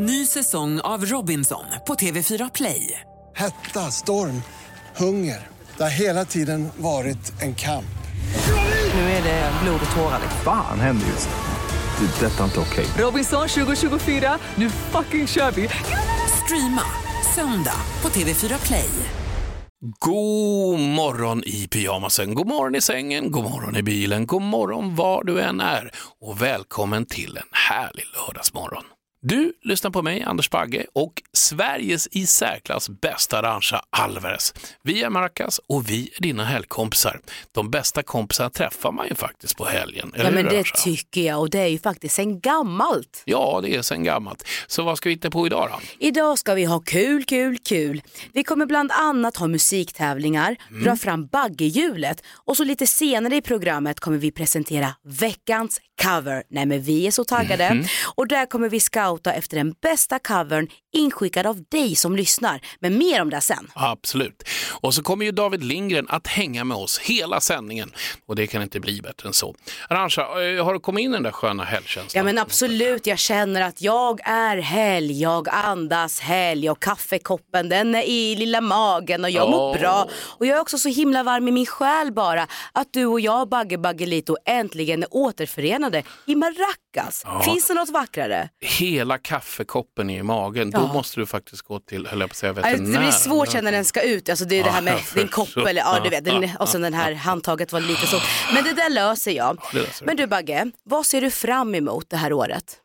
Ny säsong av Robinson på TV4 Play. Hetta, storm, hunger. Det har hela tiden varit en kamp. Nu är det blod och tårar. Fan händer just nu. Det. är Detta är inte okej. Robinson 2024, nu fucking kör vi! Streama söndag på TV4 Play. God morgon i pyjamasen, god morgon i sängen, god morgon i bilen, god morgon var du än är och välkommen till en härlig lördagsmorgon. Du lyssnar på mig, Anders Bagge, och Sveriges i särklass bästa Arantxa Alvarez. Vi är Marcas och vi är dina helgkompisar. De bästa kompisarna träffar man ju faktiskt på helgen. Ja men det Arantxa? tycker jag och det är ju faktiskt sen gammalt. Ja, det är sen gammalt. Så vad ska vi hitta på idag då? Idag ska vi ha kul, kul, kul. Vi kommer bland annat ha musiktävlingar, Mm. dra fram baggehjulet och så lite senare i programmet kommer vi presentera veckans cover. Nej men vi är så taggade. Mhm. Och där kommer vi scouta efter den bästa covern inskickad av dig som lyssnar. Men mer om det sen. Absolut. Och så kommer ju David Lindgren att hänga med oss hela sändningen och det kan inte bli bättre än så. Arantxa, eh, har du kommit in i den där sköna helgkänslan? Ja men absolut, jag känner att jag är helg, jag andas helg och kaffekoppen den är i lilla magen och jag mår Åh. bra. Och jag är också så himla varm i min själ bara att du och jag Bagge Baggelito äntligen är återförenade i Maracas. Finns det något vackrare? Hela kaffekoppen i magen, då måste du faktiskt gå till, höll jag på att säga, veterinär. Det blir svårt sen när den ska ut, alltså det är det här med din kopp eller ja du vet, den, och sen den här handtaget var lite så. Men det där löser jag. löser. Men du Bagge, vad ser du fram emot det här året?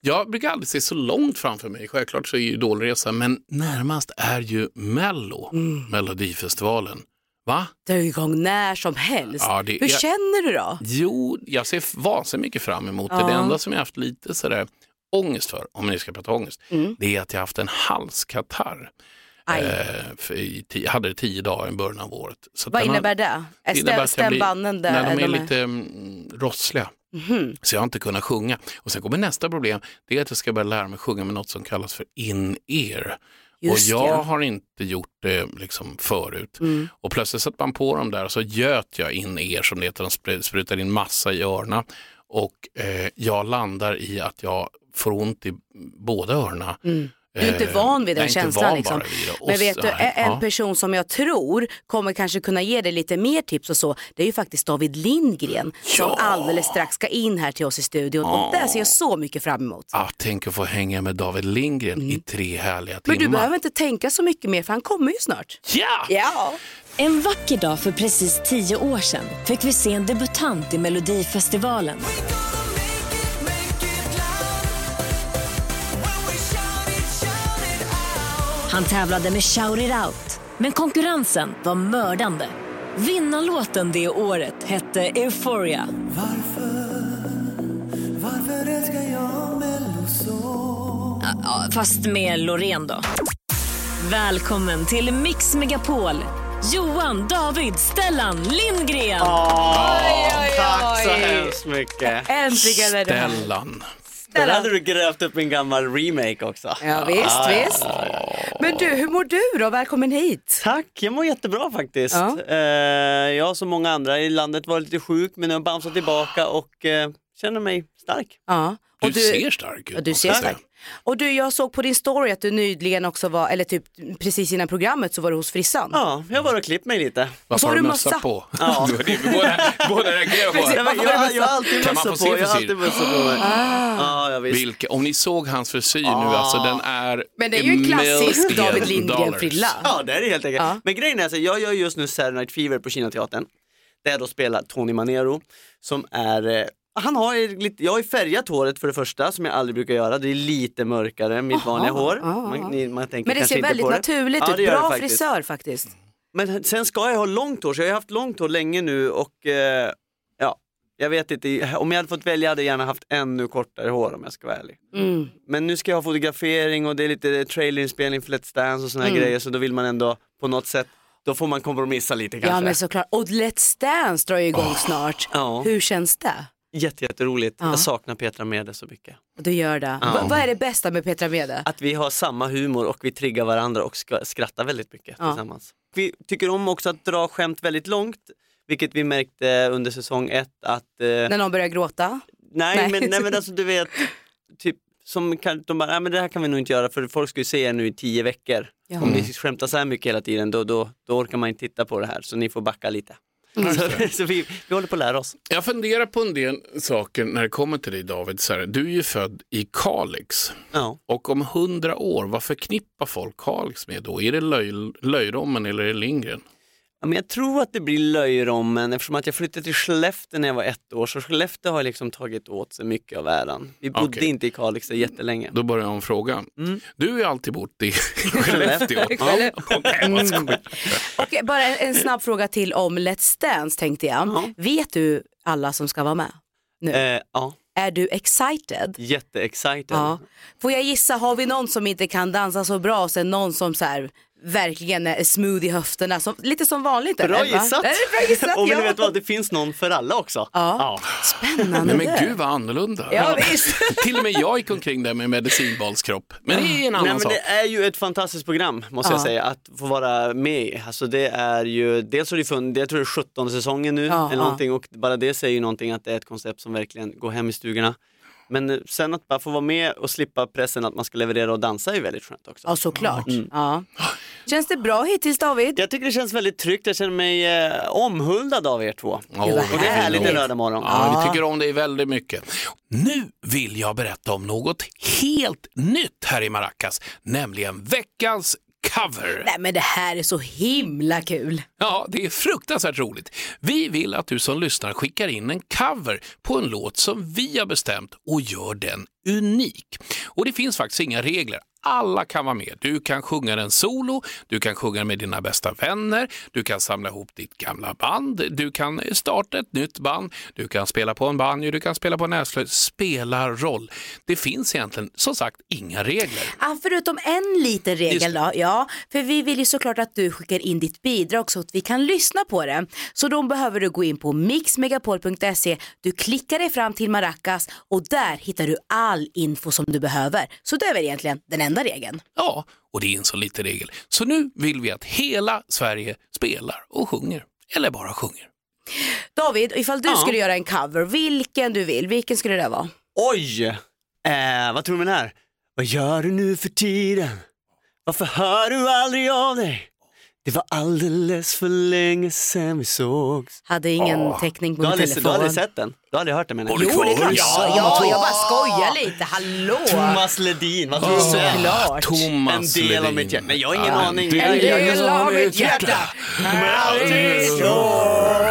Jag brukar aldrig se så långt framför mig, självklart så är ju Idolresa, men närmast är ju Mello, Mm. Melodifestivalen. Va? Det är igång när som helst. Ja, det Hur är- känner du då? Jo, jag ser vansinnigt mycket fram emot det. Ja. Det enda som jag haft lite sådär ångest för, om ni ska prata ångest, Mm. det är att jag haft en halskatarr. Eh, jag hade det tio dagar i början av året. Så Vad den har- innebär det? Är innebär stämbanden där? Nej, de är de lite mm, rossliga. Mhm. Så jag har inte kunnat sjunga. Och sen kommer nästa problem, det är att jag ska börja lära mig sjunga med något som kallas för in-ear. Och jag ja. har inte gjort det liksom förut. Mm. Och plötsligt satte man på dem där och så göt jag in er som det heter, de spr- sprutar in massa i öronen. Och eh, jag landar i att jag får ont i båda öronen. Mm. Du är inte Eh, van vid jag den inte känslan. Liksom. vid Men vet du, en ja. person som jag tror kommer kanske kunna ge dig lite mer tips och så, det är ju faktiskt David Lindgren som Ja. alldeles strax ska in här till oss i studion. Och det ser jag så mycket fram emot. Ah, tänk att få hänga med David Lindgren i tre härliga timmar. Mm. Men du behöver inte tänka så mycket mer för han kommer ju snart. Ja! Ja! En vacker dag för precis tio år sedan fick vi se en debutant i Melodifestivalen. Han tävlade med Shout It Out, men konkurrensen var mördande. Vinnarlåten det året hette Euphoria. Ja, ja, fast med Loreen då. Välkommen till Mix Megapol. Johan, David, Stellan, Lindgren. Tack så hemskt mycket. Äntligen är det här. Stellan. Där hade du grävt upp en gammal remake också. Ja, visst, visst. Men du, hur mår du då? Välkommen hit. Tack, jag mår jättebra faktiskt. Ja. Eh, jag som många andra i landet var lite sjuk men jag bounced tillbaka och eh, känner mig stark. Ja. Du, Och ser stark ut. Du ser stark. Och du, jag såg på din story att du nyligen också var, eller typ precis innan programmet så var du hos frissan. Ja, jag har bara klippt mig lite. Varför så har du du mössa mössa. på? Ja. Det båda, båda reagerar på. Jag, jag, jag har alltid Kan man mössa få på, se jag har frisyr? alltid mössa på mig. Ja, ja. Vilka, om ni såg hans frisyr nu, alltså den är Men det är ju en klassisk David Lindgren-frilla. Ja, det är det helt enkelt. Ja. Men grejen är att jag gör just nu Saturday Night Fever på Kinateatern. Där jag då spelar Tony Manero som är eh, han har lite, jag har färgat håret för det första som jag aldrig brukar göra. Det är lite mörkare än mitt vanliga hår. Man, ni, man Men det ser väldigt det. naturligt Ja, ut. det det Bra faktiskt. frisör faktiskt. Men sen ska jag ha långt hår, så jag har haft långt hår länge nu och eh, ja, jag vet inte, om jag hade fått välja hade jag gärna haft ännu kortare hår om jag ska vara ärlig. Mm. Men nu ska jag ha fotografering och det är lite trailerinspelning för Let's Dance och såna här Mm. grejer så då vill man ändå på något sätt, då får man kompromissa lite kanske. Ja men såklart. Och Let's Dance drar ju igång snart. Ja. Hur känns det? Jätte, jätteroligt. Ja. Jag saknar Petra Mede så mycket. Du gör det. Ja. Va- vad är det bästa med Petra Mede? Att vi har samma humor och vi triggar varandra och skrattar väldigt mycket Ja. tillsammans. Vi tycker om också att dra skämt väldigt långt, vilket vi märkte under säsong ett att... Eh, När någon börjar gråta? nej, nej. Men, nej men alltså du vet, typ som kan, de bara, "Nej, men det här kan vi nog inte göra för folk ska ju se er nu i tio veckor. Ja. Om ni skämtar så här mycket hela tiden då, då, då orkar man inte titta på det här så ni får backa lite. Så, så vi, vi håller på att lära oss. Jag funderar på en del saker när det kommer till dig David. Så här, du är ju född i Kalix. Ja. Och om hundra år, vad förknippar folk Kalix med då? Är det löj, Löjrommen eller är det Lindgren? Ja, men jag tror att det blir löjrommen eftersom att jag flyttade till Skellefteå när jag var ett år så Skellefteå har liksom tagit åt sig mycket av äran. Vi bodde Okej. inte i Kalix jättelänge. Då börjar jag om fråga. Mm. Du har ju alltid bott i Skellefteå. Ja. Nej, vad. Och bara en, en snabb fråga till om Let's Dance tänkte jag. Ja. Vet du alla som ska vara med? Nu. Eh, ja, Är du excited? jätteexcited. Ja. Får jag gissa, har vi någon som inte kan dansa så bra och sen någon som så här, verkligen är smooth i höfterna, som, lite som vanligt? Bra eller, va? gissat! Är bra gissat Och vill ja. ni veta vad, det finns någon för alla också. Ja. Spännande. Nej, men gud vad annorlunda. Ja, visst. Till och med jag gick omkring där med medicinbollskropp. Men det är en annan Nej, men sak. det är ju ett fantastiskt program måste Ja. jag säga att få vara med i. Alltså det är ju, dels har det funnits, jag tror det är 17 säsongen nu Ja, eller ja. någonting och bara det säger ju någonting att det är ett koncept som verkligen går hem i stugorna. Men sen att bara få vara med och slippa pressen att man ska leverera och dansa är väldigt skönt också. Ja, såklart. Mm. Ja. Känns det bra hittills David? Jag tycker det känns väldigt tryggt, jag känner mig eh, omhuldad av er två. Vad Och det är härligt en lördag morgon. Ja, vi tycker om dig väldigt mycket. Nu vill jag berätta om något helt nytt här i Maracas, nämligen veckans cover. Nej men det här är så himla kul. Ja, det är fruktansvärt roligt. Vi vill att du som lyssnar skickar in en cover på en låt som vi har bestämt och gör den unik. Och det finns faktiskt inga regler. Alla kan vara med. Du kan sjunga den solo, du kan sjunga med dina bästa vänner, du kan samla ihop ditt gamla band, du kan starta ett nytt band, du kan spela på en banjo, du kan spela på en näsflöjt. Spelar roll. Det finns egentligen som sagt inga regler. Ah, förutom en liten regel då, ja, för vi vill ju såklart att du skickar in ditt bidrag så att vi kan lyssna på det. Så då behöver du gå in på mixmegapol.se, du klickar dig fram till Maracas och där hittar du all info som du behöver. Så det är väl egentligen den enda regeln. Ja, och det är en så liten regel. Så nu vill vi att hela Sverige spelar och sjunger. Eller bara sjunger. David, ifall du Ja. skulle göra en cover, vilken du vill, vilken skulle det vara? Oj! Eh, vad tror du med den här? Vad gör du nu för tiden? Varför hör du aldrig av dig? Det var alldeles för länge sedan vi sågs. Hade ingen täckning på Du har, min aldrig, du telefon. har aldrig sett den? Du har aldrig hört den menar jag? Jo, det är klart. Ja, Ja, ja, jag bara skojar lite. Hallå! Thomas Ledin, vad tror du. Thomas En del av Ledin. mitt hjärta. Nej, jag har ingen Ja, aning. en del av mitt hjärta.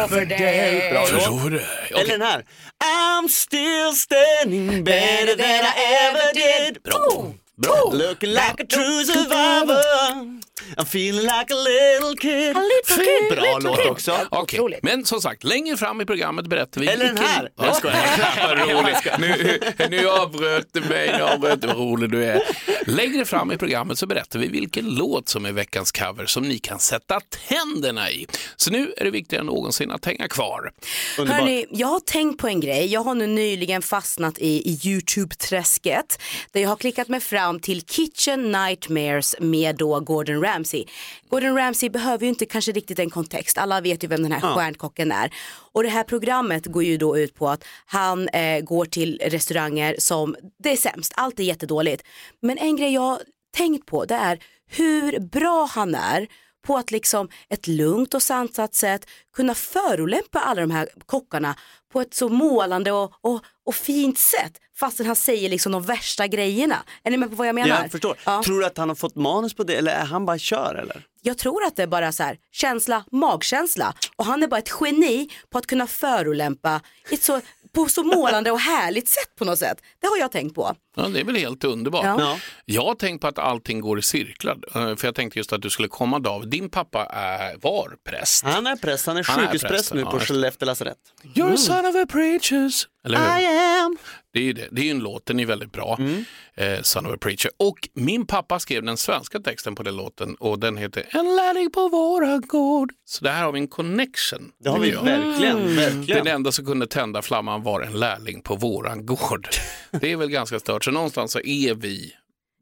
för dig. Bra låt. Du? Eller den här. I'm still standing better than I ever did. Bra. Bra. Looking like a true survivor. I'm feeling like a little kid. little kid, Bra little låt kid. också. Okej, Otroligt. men som sagt, längre fram i programmet berättar vi... Eller den vilken- här. Ja. Jag skojar. Nu, nu avbröt du mig, nu avbröt du. Vad rolig du är. Längre fram i programmet så berättar vi vilken låt som är veckans cover som ni kan sätta tänderna i. Så nu är det viktigare än någonsin att hänga kvar. Underbart. Hörni, jag har tänkt på en grej. Jag har nu nyligen fastnat i, i YouTube-träsket där jag har klickat mig fram till Kitchen Nightmares med då Gordon Ramsay. Gordon Ramsay behöver ju inte kanske riktigt en kontext. Alla vet ju vem den här stjärnkocken är. Och det här programmet går ju då ut på att han eh, går till restauranger som, det är sämst, allt är jättedåligt. Men en grej jag tänkt på det är hur bra han är på att liksom ett lugnt och sansat sätt kunna förolämpa alla de här kockarna på ett så målande och, och, och fint sätt fastän han säger liksom de värsta grejerna. Är ni med på vad jag menar? Jag förstår. Ja. Tror du att han har fått manus på det eller är han bara kör eller? Jag tror att det är bara så här, känsla, magkänsla och han är bara ett geni på att kunna förolämpa i ett så, på så målande och härligt sätt på något sätt. Det har jag tänkt på. Ja, det är väl helt underbart. Ja. Ja. Jag har tänkt på att allting går i cirklar. Eh, För jag tänkte just att du skulle komma David. Din pappa är, var präst. Han är präst, han är sjukhuspräst präst, nu ja, på det. Skellefteå lasarett. You're a son of a preachers. Eller hur? I am. Det är ju det. Det är ju en låt, den är väldigt bra. Mm. Eh, Son of a preacher. Och min pappa skrev den svenska texten på den låten och den heter En lärling på våra gård. Så där har vi en connection. Det har vi jag. verkligen, verkligen. Den enda som kunde tända flamman var en lärling på våran gård. Det är väl ganska stört. Så någonstans så är vi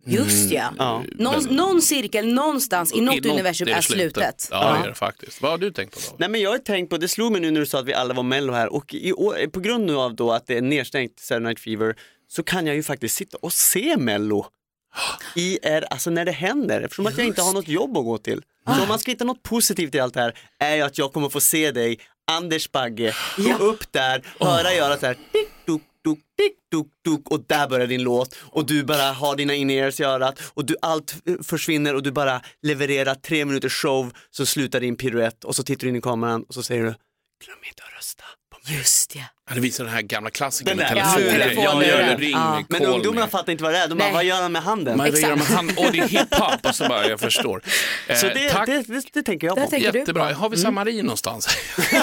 Just ja. Ja. Någon, någon cirkel någonstans i något universum är slutet. Ja, det är det faktiskt. Vad har du tänkt på David? Nej men jag har tänkt på, det slog mig nu när du sa att vi alla var mello här och i på grund nu av då att det är nedstängt Saturday Night Fever så kan jag ju faktiskt sitta och se Mello i er, alltså när det händer, eftersom att jag inte har något jobb att gå till. Så om man ska hitta något positivt i allt det här är ju att jag kommer få se dig, Anders Bagge, gå upp där, höra göra så här, tick, duk, duk, duk, duk, och där börjar din låt och du bara har dina in-ears i örat och du, allt försvinner och du bara levererar tre minuters show så slutar din piruett och så tittar du in i kameran och så säger du glöm inte att rösta på mig. Just ja. Ja, det visar den här gamla klassikern Den där. telefonen. Ja, Ja, ja, ring Ja. mig, Men ungdomarna fattar inte vad det är, de bara, Nej. vad gör han med handen? Man Exakt. gör med hand, och det är hiphop och så bara, jag förstår. Eh, Så det, tack, det, det, det tänker jag på. tänker jättebra. Har vi samarin någonstans?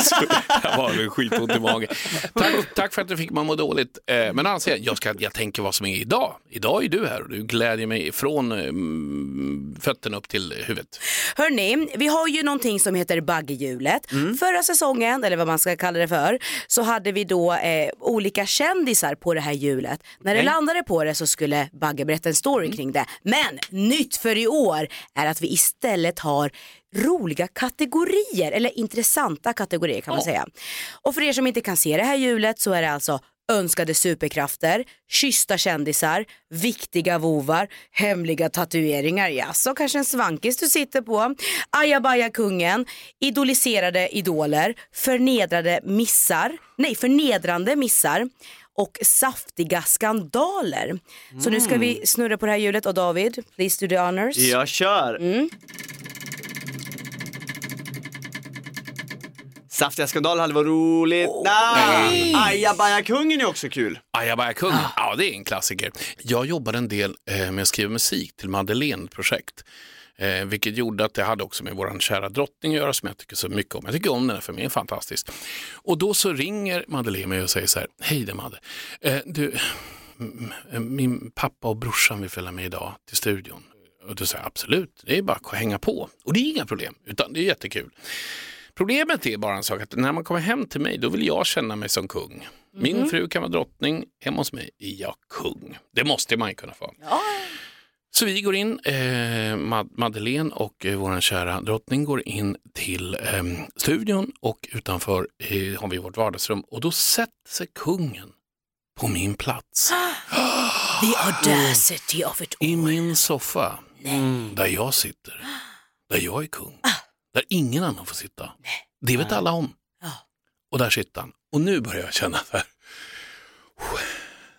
Så, jag var väl skitont i magen. Tack, tack för att du fick mig att må dåligt. Eh, men annars, jag, ska, jag tänker vad som är idag. Idag är du här och du glädjer mig från mm, fötterna upp till huvudet. Hörni, vi har ju någonting som heter baggehjulet. Förra säsongen, eller vad man ska kalla det för, så hade vi då eh, olika kändisar på det här hjulet. När det landade på det så skulle Bagge berätta en story kring det. Men nytt för i år är att vi istället har roliga kategorier, eller intressanta kategorier kan man säga. Och för er som inte kan se det här hjulet så är det alltså önskade superkrafter, kyssta kändisar, viktiga vovar, hemliga tatueringar, ja, så kanske en svankis du sitter på, ajabaja kungen, idoliserade idoler, förnedrade missar, nej förnedrande missar och saftiga skandaler. Så nu ska vi snurra på det här hjulet och David, please do the honors. Jag kör! Mm. Saftiga skandaler hade varit roligt. Nej! Ajabaja-kungen är också kul. Ajabaja kung, ja det är en klassiker. Jag jobbade en del eh, med att skriva musik till Madeleine-projekt. Eh, vilket gjorde att det hade också med vår kära drottning att göra som jag tycker så mycket om. Jag tycker om den för mig är fantastisk. Och då så ringer Madeleine mig och säger så här, hej det Madde, eh, du, mm, min pappa och brorsan vill följa med idag till studion. Och då säger jag absolut, det är bara att hänga på. Och det är inga problem, utan det är jättekul. Problemet är bara en sak att när man kommer hem till mig då vill jag känna mig som kung. Min fru kan vara drottning, hemma hos mig är jag kung. Det måste man ju kunna få. Så vi går in, eh, Mad- Madeleine och eh, vår kära drottning går in till eh, studion och utanför eh, har vi vårt vardagsrum och då sätter sig kungen på min plats. The audacity of it I all. min soffa, där jag sitter, där jag är kung, där ingen annan får sitta. Det vet alla om. Ja. Och där sitter han. Och nu börjar jag känna så här,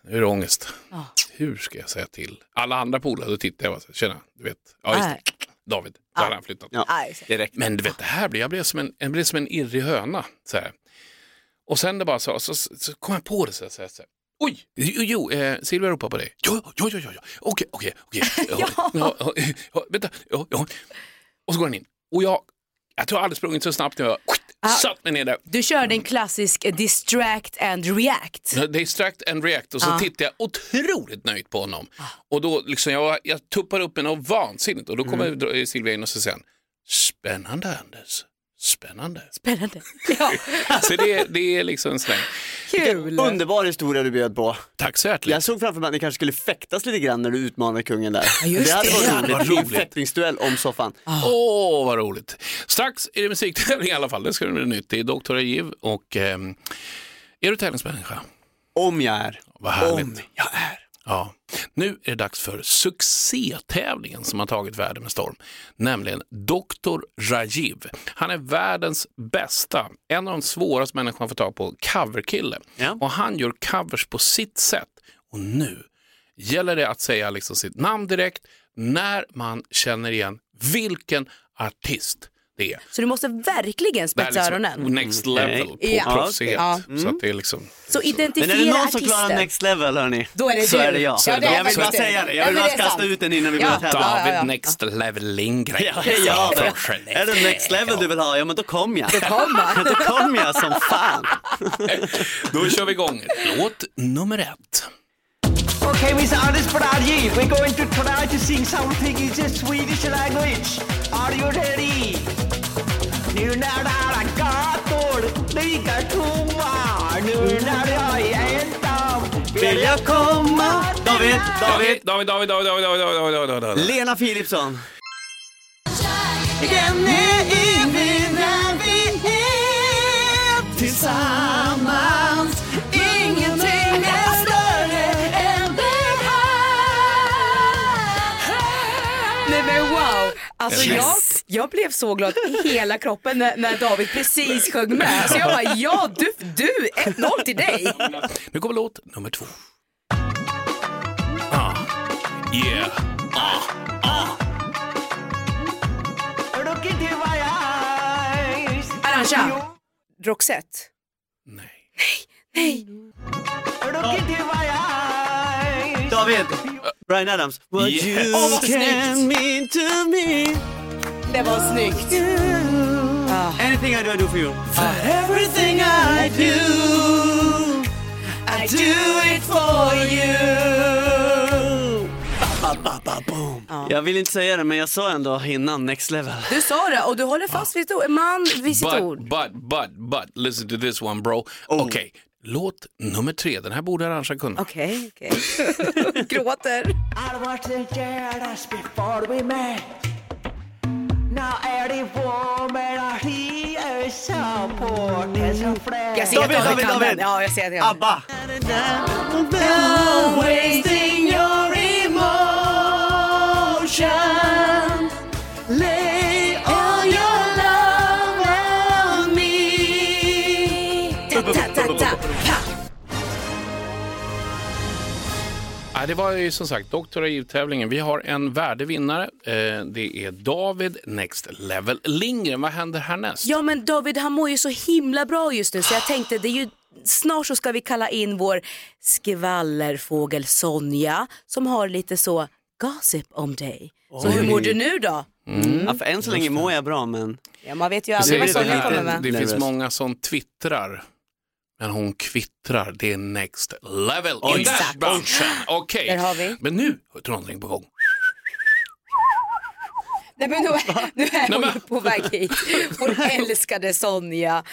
nu är det ångest. Ja. Hur ska jag säga till? Alla andra polare, då tittar jag och säger, tjena, du vet, ja just det, David, så hade han flyttat. Ja. Direkt. Men du vet, det här blev, jag blev som en, jag blev som en irrig höna. Så här. Och sen det bara så, så, så, så kom jag på det så här, så här, så här. Oj, jo, jo eh, Silvia ropar på dig. Jo, jo, jo, jo, jo. okej, okej, okej. Ja, ja, ja, ja, Vänta, ja, ja. Och så går han in. Och jag, jag tror jag aldrig sprungit så snabbt när jag satt mig ner där. Du körde en klassisk eh, distract and react. Distract and react och så tittar jag otroligt nöjt på honom. Och då liksom jag, jag tuppar upp mig något vansinnigt och då kommer mm. Silvia in och så säger han, spännande Anders, spännande. Spännande. Ja, Så det, det är liksom en släng. kul. Underbar historia du bjöd på. Tack så hjärtligt. Jag såg framför mig att ni kanske skulle fäktas lite grann när du utmanade kungen där. Ja, just det hade det. varit roligt. En roligt. fäktningsduell om soffan. Åh, vad roligt. Strax är det musiktävling i alla fall. Det ska bli nytt. Det är Dr. Ajiv och ehm, är du tävlingsmänniska? Om jag är. Vad härligt. Om jag är. Ja. Nu är det dags för succétävlingen som har tagit världen med storm, nämligen Dr. Rajiv. Han är världens bästa, en av de svåraste människor man får tag på, coverkille. Ja. Och han gör covers på sitt sätt. Och nu gäller det att säga liksom sitt namn direkt när man känner igen vilken artist det. Så du måste verkligen spetsa öronen. next level på Ja. proffsighet. Ja. Så att det är liksom... Så Men identifiera är det någon som artisten. klarar next level hörni, Då är det så du. är det jag. Så är det jag vill bara säga det, Ja, jag vill men bara kasta ut den innan vi Ja. börjar tävla. Ja, ja, David ja. Next Level Lindgren. Ja, ja, men- Skellefteå. är det next level du vill ha, ja men då kom jag. Då kom jag som fan. Då kör vi igång. Låt nummer ett. Okay, Mr. Anders Pradaji, we're going to try to sing something in the Swedish language. Are you ready? Nu när alla gator ligger tomma, nu när jag är ensam Vill jag komma? David, David. David, David, David, David, David, David, David, David, David. Lena Philipsson. Den är evig när vi är tillsammans alltså Eller- jag, jag blev så glad i hela kroppen när, när David precis sjöng med. Så jag bara, ja du, du 1-0 till dig. Nu kommer låt nummer två. Ah. Yeah. Ah. Ah. Look into my eyes. Arantxa, Roxette. Nej. Nej, Look into my eyes. David! Brian Adams. What Yes. you Åh, vad can mean to me det var snyggt. Anything I do I do for you For everything I do I do it for you ba, ba, ba, boom. Jag vill inte säga det men jag sa ändå innan next level. Du sa det och du håller fast vid sitt ord. Man vid sitt But, ord. but, but, but, listen to this one bro. Okej, låt nummer tre. Den här borde Arantxa kunna. Okej, okej. Gråter. I was the jealous before we met. Now every woman I hear is support as a friend. Jag ser att David, David. Ja, jag ser att jag ABBA! Wasting your emotion Ja, det var ju som sagt doktoraivtävlingen. Vi har en värdevinnare. Eh, det är David Next Level Lindgren. Vad händer härnäst? Ja men David han mår ju så himla bra just nu så jag tänkte det är ju Snart så ska vi kalla in vår skvallerfågel Sonja som har lite så gossip om dig. Så hur mår du nu då? Ja, för än så länge mår jag bra men Ja man vet ju Det, aldrig vad Sonja kommer med. det finns många som twittrar. Men hon kvittrar. Det är next level i den branschen. Okej, Där har vi. men nu är någonting på gång. Nej, men nu, nu är hon ju på väg hit. Vår älskade Sonja.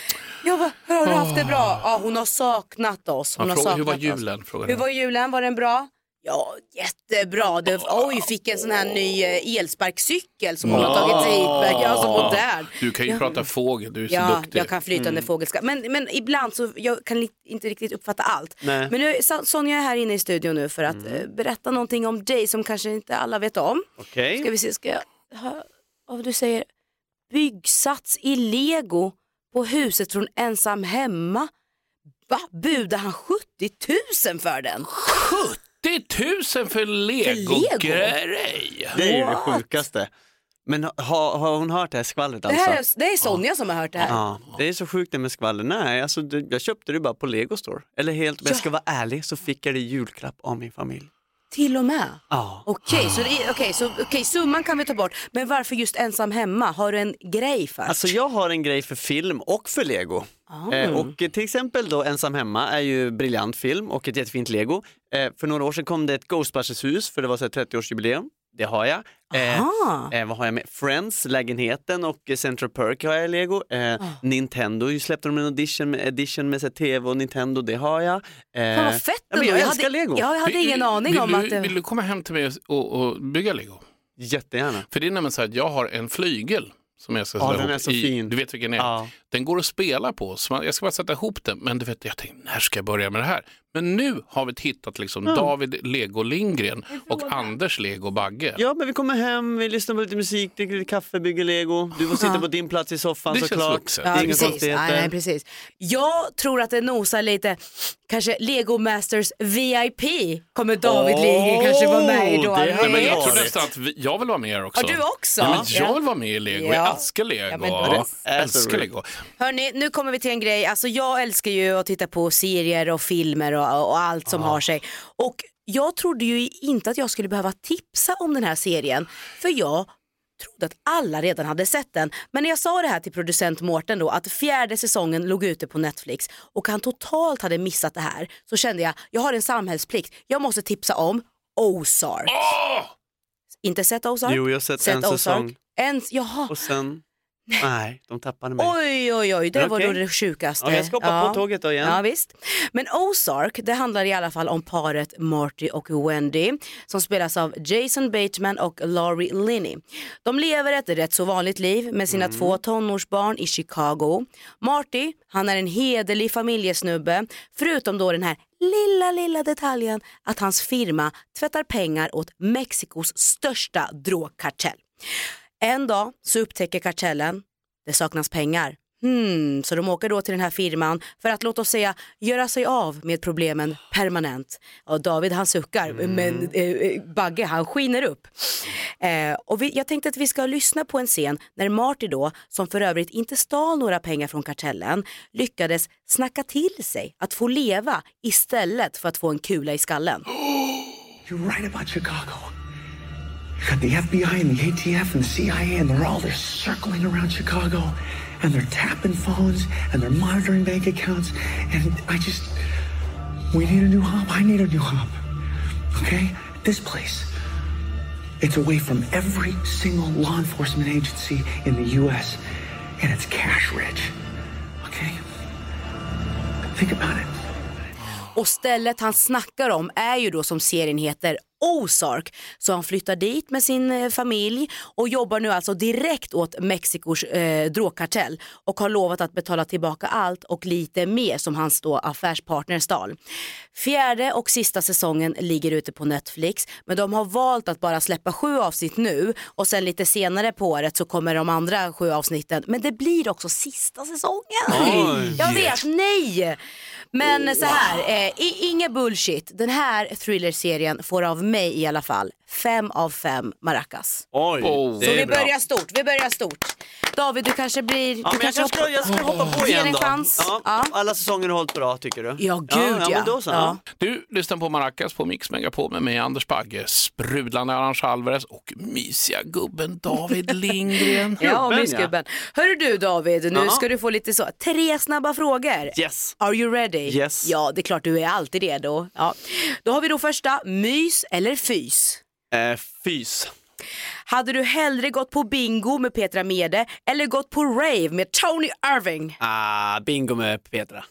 Ja, vad, hur har du haft det bra? Ja, hon har saknat oss. Hon har fråga, saknat hur var oss. julen? Frågar Hur jag. var julen? Var den bra? Ja, jättebra. Det, oj, fick en sån här ny eh, elsparkcykel som hon har tagit hit. Jag så modern. Du kan ju Ja. prata fågel, du är så Ja, duktig. jag kan flytande fågelska. Men, men ibland så jag kan inte riktigt uppfatta allt. Nej. Men nu, Sonja är här inne i studion nu för att eh, berätta någonting om dig som kanske inte alla vet om. okej. Ska vi se, ska jag höra vad du säger? Byggsats i lego på huset från ensam hemma. Va? Budar han 70 000 för den? 70 000 för lego-grej. Det är ju det What? sjukaste. Men har, har hon hört det här skvallret Det, alltså? här är, det är Sonja som har hört det här. Ja, det är så sjukt det med skvaller. Nej, alltså, det, jag köpte det bara på Lego Store. Eller helt, om jag ska vara ärlig så fick jag det i julklapp av min familj. Till och med. Ja. Okej, så, det är- okej, så okej, summan kan vi ta bort. Men varför just ensam hemma? Har du en grej först? Alltså jag har en grej för film och för lego. Eh, och eh, till exempel då Ensam hemma är ju briljant film och ett jättefint lego. Eh, för några år sedan kom det ett Ghostbusters-hus för det var så här 30-årsjubileum. Det har jag. Eh, eh, vad har jag med? Friends, lägenheten och Central Perk har jag i lego. Eh, Ah. Nintendo släppte de en edition med, edition med så här, tv och Nintendo, det har jag. Eh, Fan vad fett ja, men jag, jag älskar hade, lego. Ja, jag hade Vill- ingen aning vill om du, att det... Vill du komma hem till mig och, och bygga lego? Jättegärna. För det är nämligen så att jag har en flygel som jag ska Ja, den är så i, fin. Du vet vilken det är? Ja. Den går att spela på, så man, jag ska bara sätta ihop den. Men du vet, jag tänkte, när ska jag börja med det här? Men nu har vi hittat liksom David Lego Lindgren och Anders Lego Bagge. Ja, men vi kommer hem, vi lyssnar på lite musik, dricker lite kaffe, bygger lego. Du får sitta på din plats i soffan Det såklart. Det är Ja, inga precis. konstigheter. Nej, nej, precis. Jag tror att det nosar lite, kanske Lego Masters VIP kommer David Åh, Lindgren kanske vara med i då. det Nej, men jag tror nästan att vi, jag vill vara med här också. Har du också? Ja, men jag Ja. vill vara med i Lego. Ja. Jag älskar Lego. Ja, men älskar. Lego. Hörni, nu kommer vi till en grej. Alltså, jag älskar ju att titta på serier och filmer och, och allt som har sig. Och jag trodde ju inte att jag skulle behöva tipsa om den här serien. För jag trodde att alla redan hade sett den. Men när jag sa det här till producent Mårten då att fjärde säsongen låg ute på Netflix och han totalt hade missat det här så kände jag, jag har en samhällsplikt. Jag måste tipsa om Ozark. Inte sett Ozark? Jo, jag har sett en säsong. En, jaha, Och sen, Nej, de tappade mig. Oj, oj, oj, det var Okej. då det sjukaste. Ja, jag ska hoppa på tåget då igen. Ja, visst. Men Ozark, det handlar i alla fall om paret Marty och Wendy som spelas av Jason Bateman och Laurie Linney. De lever ett rätt så vanligt liv med sina Mm. två tonårsbarn i Chicago. Marty, han är en hederlig familjesnubbe, förutom då den här lilla, lilla detaljen att hans firma tvättar pengar åt Mexikos största drogkartell. En dag så upptäcker kartellen, det saknas pengar. Hmm, så de åker då till den här firman för att låt oss säga göra sig av med problemen permanent. Och David han suckar men eh, Bagge han skiner upp. Eh, och vi, jag tänkte att vi ska lyssna på en scen när Marty då, som för övrigt inte stal några pengar från kartellen, lyckades snacka till sig att få leva istället för att få en kula i skallen. You're right about Chicago. You got the FBI and the ATF and the CIA, and they're all they're circling around Chicago, and they're tapping phones and they're monitoring bank accounts. And I just, we need a new hub. I need a new hub. Okay, this place. It's away from every single law enforcement agency in the U.S., and it's cash rich. Okay, think about it. Och stället han snackar om är ju då som serien heter Ozark. Så han flyttar dit med sin eh, familj och jobbar nu alltså direkt åt Mexikos eh, drogkartell och har lovat att betala tillbaka allt och lite mer som hans då affärspartner stal. Fjärde och sista säsongen ligger ute på Netflix men de har valt att bara släppa sju avsnitt nu och sen lite senare på året så kommer de andra sju avsnitten men det blir också sista säsongen. Oj. Jag vet, nej! Men så här, eh, i- inga bullshit. Den här thrillerserien får av mig i alla fall fem av fem maracas. Oj, Oh. det Så är vi bra. börjar stort, vi börjar stort. David, du kanske blir... Ja, du men jag, kanske ska, jag ska hoppa på Ge igen en då. chans. Ja, Ja. Alla säsonger har hållit bra tycker du? Ja, gud ja. ja. men då så. Ja. Du lyssnar på Maracas på Mix Megapol med mig Anders Bagge, sprudlande Arantxa Alvarez och mysiga gubben David Lindgren. Ja, Gubben, mysgubben. Hörru du David, nu Ja. ska du få lite så, tre snabba frågor. Yes. Are you ready? Yes. Ja, det är klart du är alltid redo. Ja. Då har vi då första, mys eller fys? Eh, fys. Hade du hellre gått på bingo med Petra Mede eller gått på rave med Tony Irving? Ah, bingo med Petra.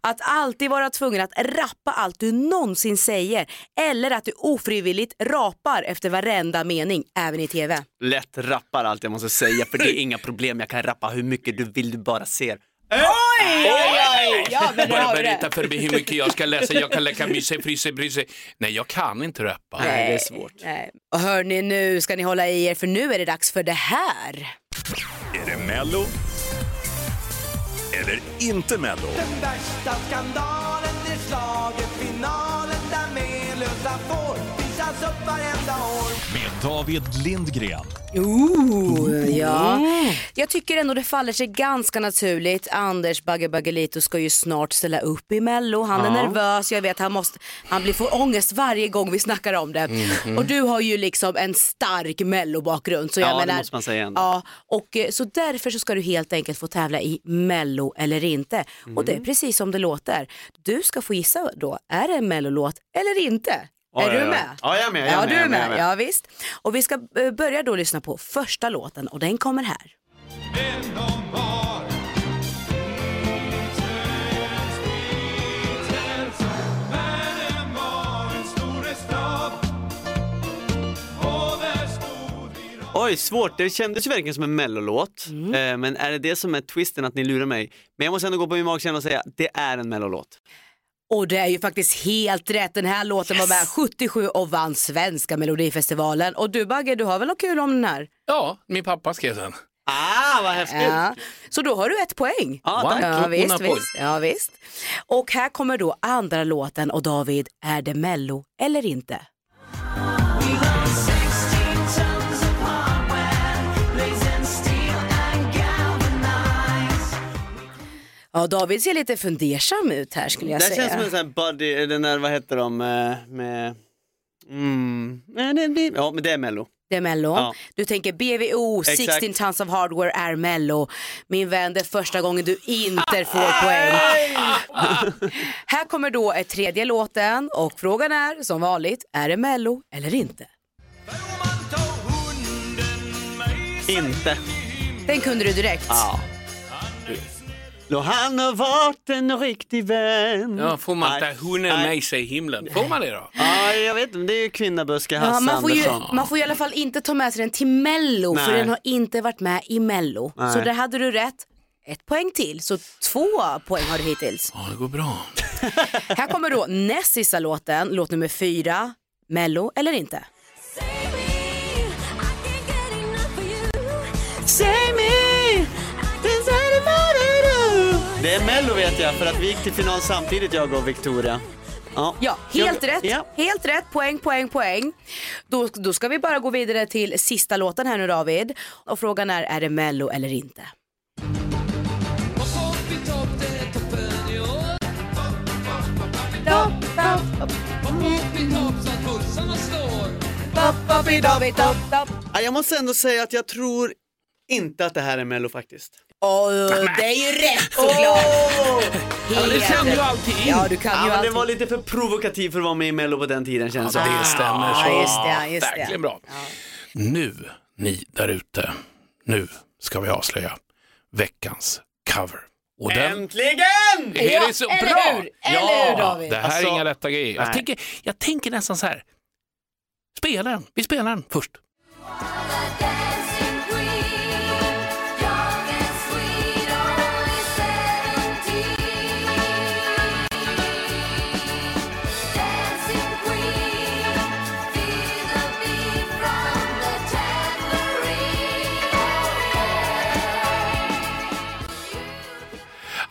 Att alltid vara tvungen att rappa allt du någonsin säger eller att du ofrivilligt rapar efter varenda mening, även i tv. Lätt rappar allt jag måste säga för det är inga problem. Jag kan rappa hur mycket du vill du bara ser. Ja, men det Bara har vi berätta för mig hur mycket jag ska läsa. Jag kan leka myse, fryse, bryse. Nej, jag kan inte rappa. Nej, det är svårt. Nej. Och hörni, nu ska ni hålla i er för nu är det dags för det här. Är det Mello? Eller inte Mello? Den värsta skandalen, det är schlagerfinalen där Melösa får visas upp varenda år. Med David Lindgren. Ooh, ja. Jag tycker ändå det faller sig ganska naturligt. Anders Bagge Baggelito ska ju snart ställa upp i Mello. Han är nervös, jag vet han, måste, han blir får ångest varje gång vi snackar om det. Och du har ju liksom en stark Mello-bakgrund. Så jag Ja, det menar, måste man säga ändå. Ja, och eh, så därför så ska du helt enkelt få tävla i Mello eller inte. Och det är precis som det låter. Du ska få gissa då, är det en Mellolåt eller inte? Ja, är ja, du med? Ja, jag är med, jag är ja, med, du med, är med. med. Ja, visst. Och vi ska eh, börja då lyssna på första låten och den kommer här. Oj, svårt. Det kändes ju verkligen som en mellolåt. Mm. Eh, men är det det som är twisten att ni lurar mig? Men jag måste ändå gå på min magkänsla och säga det är en mellolåt. Och det är ju faktiskt helt rätt. Den här låten var med 77 och vann svenska melodifestivalen. Och du Bagge, du har väl något kul om den här? Ja, min pappa skrev den. Ah, vad häftigt! Ja. Så då har du ett poäng. Ja, tack. Ja, visst, visst. ja visst. Och här kommer då andra låten och David, är det mello eller inte? Ja, David ser lite fundersam ut här skulle jag Det säga. känns som en sån här buddy, den där, vad heter de, eh, med... Mm. Nej, det blir- Ja, men det är mello. Det är mello. Ja. Du tänker BVO, Exakt. 16 tons of hardware är mello. Min vän, det är första gången du inte får poäng. Här kommer då ett tredje låten och frågan är som vanligt, är det mello eller inte? Inte. Den kunde du direkt. Ja. Då han har varit en riktig vän. Ja, får man inte hunden med sig i himlen? Får man det då? Ja, jag vet inte, det är ju kvinnaböske Ja, Hasse man, får ju, Andersson. man får i alla fall inte ta med sig den till Mello för Nej. den har inte varit med i Mello. Nej. Så där hade du rätt. Ett poäng till, så två poäng har du hittills. Ja, det går bra. Här kommer då näst sista låten, låt nummer fyra. Mello eller inte? Är Mello vet jag, för att vi gick till final samtidigt jag och Victoria. Ja, Ja, helt Jag- rätt. Ja. Helt rätt, poäng, poäng, poäng. Då, då ska vi bara gå vidare till sista låten här nu David. Och frågan är, är det Mello eller inte? Ja, Jag måste ändå säga att jag tror inte att det här är Mello faktiskt. Åh, det är ju rätt såklart. Ja, det kan ju alltid in. Ja, du kan Ja, ju men det alltid. var lite för provokativ för att vara med i Mello på den tiden känns Ja, det det stämmer så. Ja, just det, just det. Verkligen bra. Nu, ni där ute, nu ska vi avslöja veckans cover. Och den Äntligen! är det så eller bra! hur? Eller hur, David? Det här Alltså, är inga lätta grejer. Jag tänker, jag tänker nästan så här. Spela den. Vi spelar den först.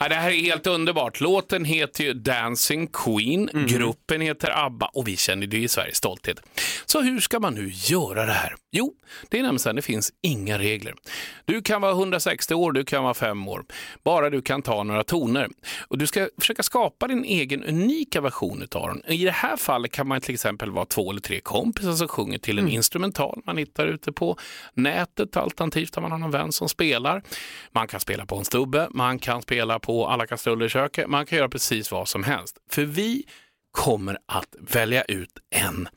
Ja, det här är helt underbart. Låten heter ju Dancing Queen, Mm. gruppen heter ABBA och vi känner det i Sveriges stolthet. Så hur ska man nu göra det här? Jo, det är nämligen så det finns inga regler. Du kan vara 160 år, du kan vara 5 år, bara du kan ta några toner. Och du ska försöka skapa din egen unika version utav den. I det här fallet kan man till exempel vara två eller tre kompisar som sjunger till en Mm. instrumental man hittar ute på nätet, alternativt om man har någon vän som spelar. Man kan spela på en stubbe, man kan spela på alla kastruller i köket, man kan göra precis vad som helst. För vi kommer att välja ut en,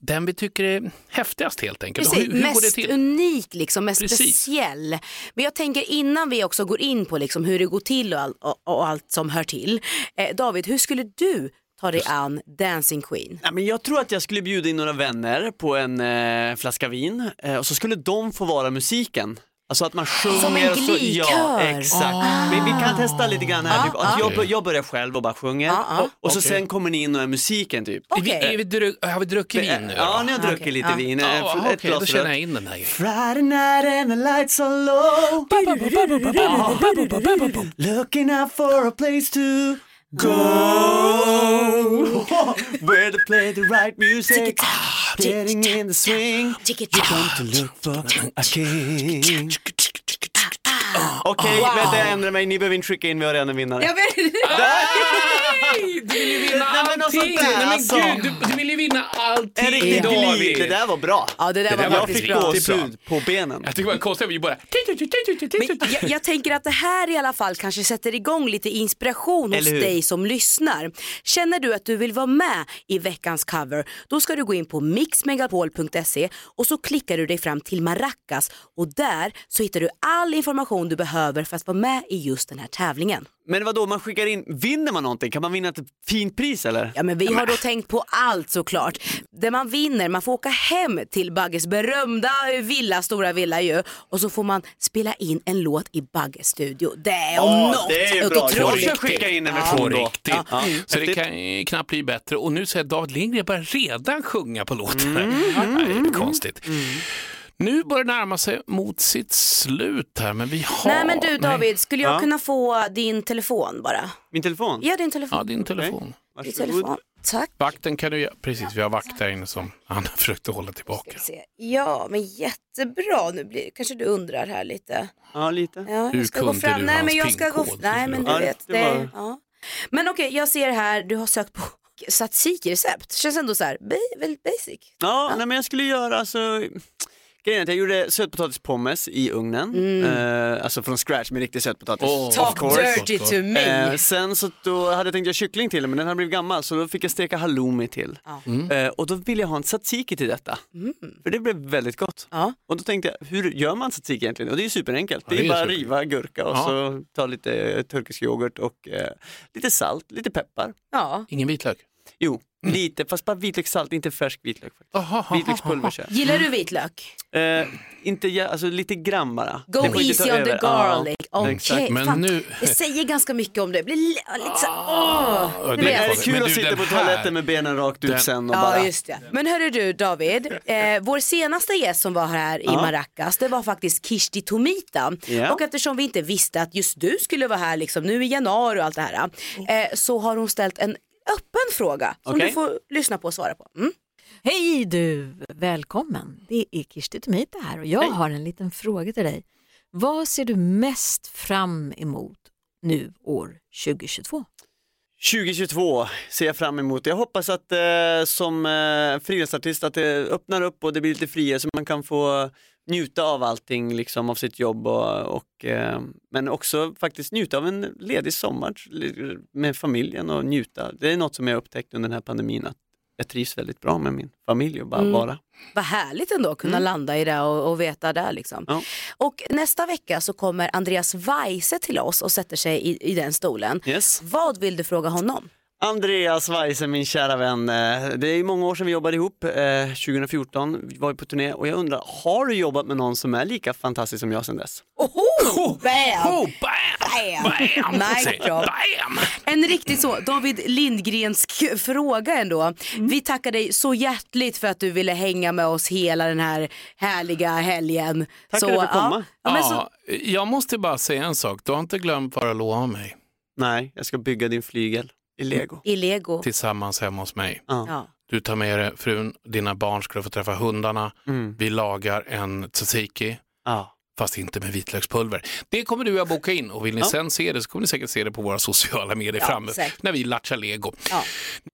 den vi tycker är häftigast helt enkelt. Precis, hur, hur går det mest till? unik, liksom, mest Precis. speciell. Men jag tänker innan vi också går in på liksom, hur det går till och, all, och, och allt som hör till. Eh, David, hur skulle du ta dig an Dancing Queen? Ja, men jag tror att jag skulle bjuda in några vänner på en eh, flaska vin eh, och så skulle de få vara musiken. Alltså att man sjunger. Som en så, Ja, exakt. Men vi kan testa lite grann här. Ah, typ, att ah. jag, jag börjar själv och bara sjunger Ah, ah. och så Okej. sen kommer ni in och är musiken typ. Är vi, är vi dru- har vi druckit vin nu? Ja, ni har druckit Okej, lite vin. eh, Ja, ett okej, glas då känner jag in den här grejen. Friday night and the lights are low Looking out for a place to go! Where to play the right music. Getting in the swing. You come to look for a king Okej, vänta jag ändrar mig, ni behöver inte skicka in, vi har redan en vinnare. Jag vet, Nej, du vill ju vinna Nej, men något allting! sånt där, Nej, men alltså. gud, du, du vill ju vinna allting En riktig glid, det där var bra. ja, det där Det var där var Jag faktiskt fick gåshud på benen. Jag tycker det var konstigt, vi bara... Men jag, jag tänker att det här i alla fall kanske sätter igång lite inspiration hos dig som lyssnar. Känner du att du vill vara med i veckans cover, då ska du gå in på mixmegapol.se och så klickar du dig fram till Maracas och där så hittar du all information du behöver för att vara med i just den här tävlingen. Men vad då man skickar in, vinner man någonting? Kan man vinna ett fint pris eller? Ja men vi har då tänkt på allt såklart. Det man vinner, man får åka hem till Bagges berömda villa, stora villa ju och så får man spela in en låt i Bagges studio. Det är om Ja, något det är ju bra. otroligt Jag ska skicka in en version då. riktigt. Ja. Så det kan ju knappt bli bättre. Och nu säger David Lindgren börjar redan sjunga på låten. Mm. Nej, det är konstigt. Nu börjar det närma sig mot sitt slut här, men vi har... Nej men du David, skulle jag Ja. kunna få din telefon bara? Min telefon? Ja din telefon. Ja, din telefon. Din Varsågod. telefon. Tack. Vakten kan du göra. Precis, vi har vakt där inne som han har försökt att hålla tillbaka. Ska vi se. Ja men jättebra, nu blir, kanske du undrar här lite. Ja, lite. Ja, Hur jag ska gå kunde fram. du Nej hans men jag ska gå... Nej men du Ja, vet. det var- ja. Men okej, jag ser här, du har sökt på tzatziki-recept. Känns ändå så här, väldigt basic. Ja, Nej, men jag skulle göra alltså Grejen är att jag gjorde sötpotatispommes i ugnen, eh, alltså från scratch med riktig sötpotatis. Of Talk course. dirty to me. Eh, sen så då hade jag tänkt göra kyckling till men den hade blivit gammal så då fick jag steka halloumi till. Eh, och då ville jag ha en tzatziki till detta. För det blev väldigt gott. Ja. Och då tänkte jag, hur gör man tzatziki egentligen? Och det är ju superenkelt. Ja, det är det är bara superenkelt. riva gurka och Ja. så ta lite turkisk yoghurt och eh, lite salt, lite peppar. Ja. Ingen vitlök? Jo, lite, fast bara vitlökssalt, inte färsk vitlök. Faktiskt. Aha, aha, Vitlökspulver kör. Gillar du vitlök? Eh, inte, alltså lite grann bara. Go Det får inte ta easy on the över. garlic. Ja, Okej, exakt. Men fan. nu- Det säger ganska mycket om det. Det blir li- lite så Ja, åh, det du är vet. Är det Men kul du, att sitta den på här- toaletten med benen rakt ut den- sen och Ja bara... just det. Men hörru du David, eh, vår senaste gäst som var här i Ja. Maracas det var faktiskt Kishti Tomita. Ja. Och eftersom vi inte visste att just du skulle vara här liksom, nu i januari och allt det här eh, så har hon ställt en öppen fråga som Okej. du får lyssna på och svara på. Mm. Hej du, välkommen. Det är Kirsti Tomita här och jag Hej. har en liten fråga till dig. Vad ser du mest fram emot nu år 2022? 2022 ser jag fram emot. Jag hoppas att eh, som eh, frilansartist att det öppnar upp och det blir lite friare så man kan få njuta av allting liksom av sitt jobb och, och eh, men också faktiskt njuta av en ledig sommar med familjen och njuta. Det är något som jag upptäckt under den här pandemin att jag trivs väldigt bra med min familj och bara Mm. vara. Vad härligt ändå att kunna landa i det och, och veta det. Liksom. Ja. Och nästa vecka så kommer Andreas Weise till oss och sätter sig i, i den stolen. Yes. Vad vill du fråga honom? Andreas Weise, min kära vän. eh, Det är ju många år sedan vi jobbade ihop. eh, 2014 vi var vi på turné och jag undrar, har du jobbat med någon som är lika fantastisk som jag sedan dess? Oho! Bam! Oh, bam! Bam! Drop. Bam! En riktigt så David Lindgrensk fråga ändå. Vi tackar dig så hjärtligt för att du ville hänga med oss hela den här härliga helgen. Tack så, för att komma. Ja, men så, Ja, jag måste bara säga en sak. Du har inte glömt vad du lovade mig Nej, jag ska bygga din flygel i lego. I lego. tillsammans hemma hos mig. Ja. Du tar med dig frun, dina barn ska få träffa hundarna. Mm. Vi lagar en tzatziki, Ja. Fast inte med vitlökspulver. Det kommer du att boka in och vill ni Ja. sen se det så kommer ni säkert se det på våra sociala medier Ja, framme säkert. när vi latchar lego. Ja.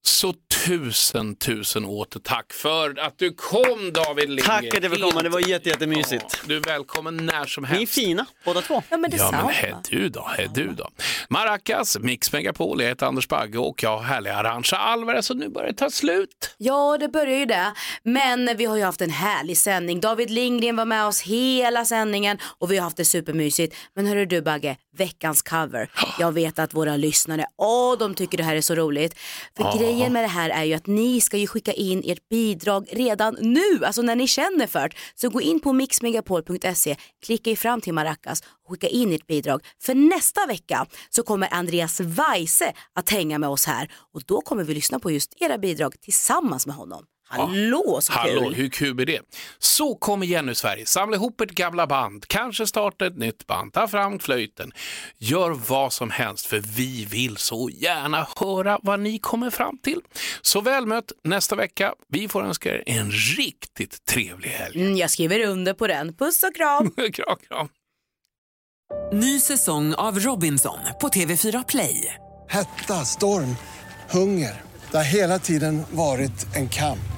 Så tusen, tusen åter tack för att du kom David Lindgren. Tack att jag fick komma, det var jätte, jättemysigt. Ja, Du är välkommen när som Ni är helst. fina båda två. ja men Ja detsamma. men hej du då, hej du då. Maracas, Mix Megapol, jag heter Anders Bagge och jag har härliga Arantxa Alvarez så nu börjar det ta slut. Ja, det börjar ju det. Men vi har ju haft en härlig sändning. David Lindgren var med oss hela sändningen och vi har haft det supermysigt. Men hörru du Bagge, veckans cover. Jag vet att våra lyssnare, åh de tycker det här är så roligt. För grejen med det här är ju att ni ska ju skicka in ert bidrag redan nu, alltså när ni känner för det. Så gå in på mixmegapol.se, klicka er fram till Maracas och skicka in ert bidrag. För nästa vecka så kommer Andreas Weise att hänga med oss här och då kommer vi lyssna på just era bidrag tillsammans med honom. Hallå så Hallå, kul! hur kul är det? Så kom igen nu Sverige, samla ihop ett gamla band, kanske starta ett nytt band, ta fram flöjten. Gör vad som helst för vi vill så gärna höra vad ni kommer fram till. Så väl mött nästa vecka. Vi får önska er en riktigt trevlig helg. Mm, jag skriver under på den. Puss och kram! kram, kram. Ny säsong av Robinson på TV4 Play. Hetta, storm, hunger. Det har hela tiden varit en kamp.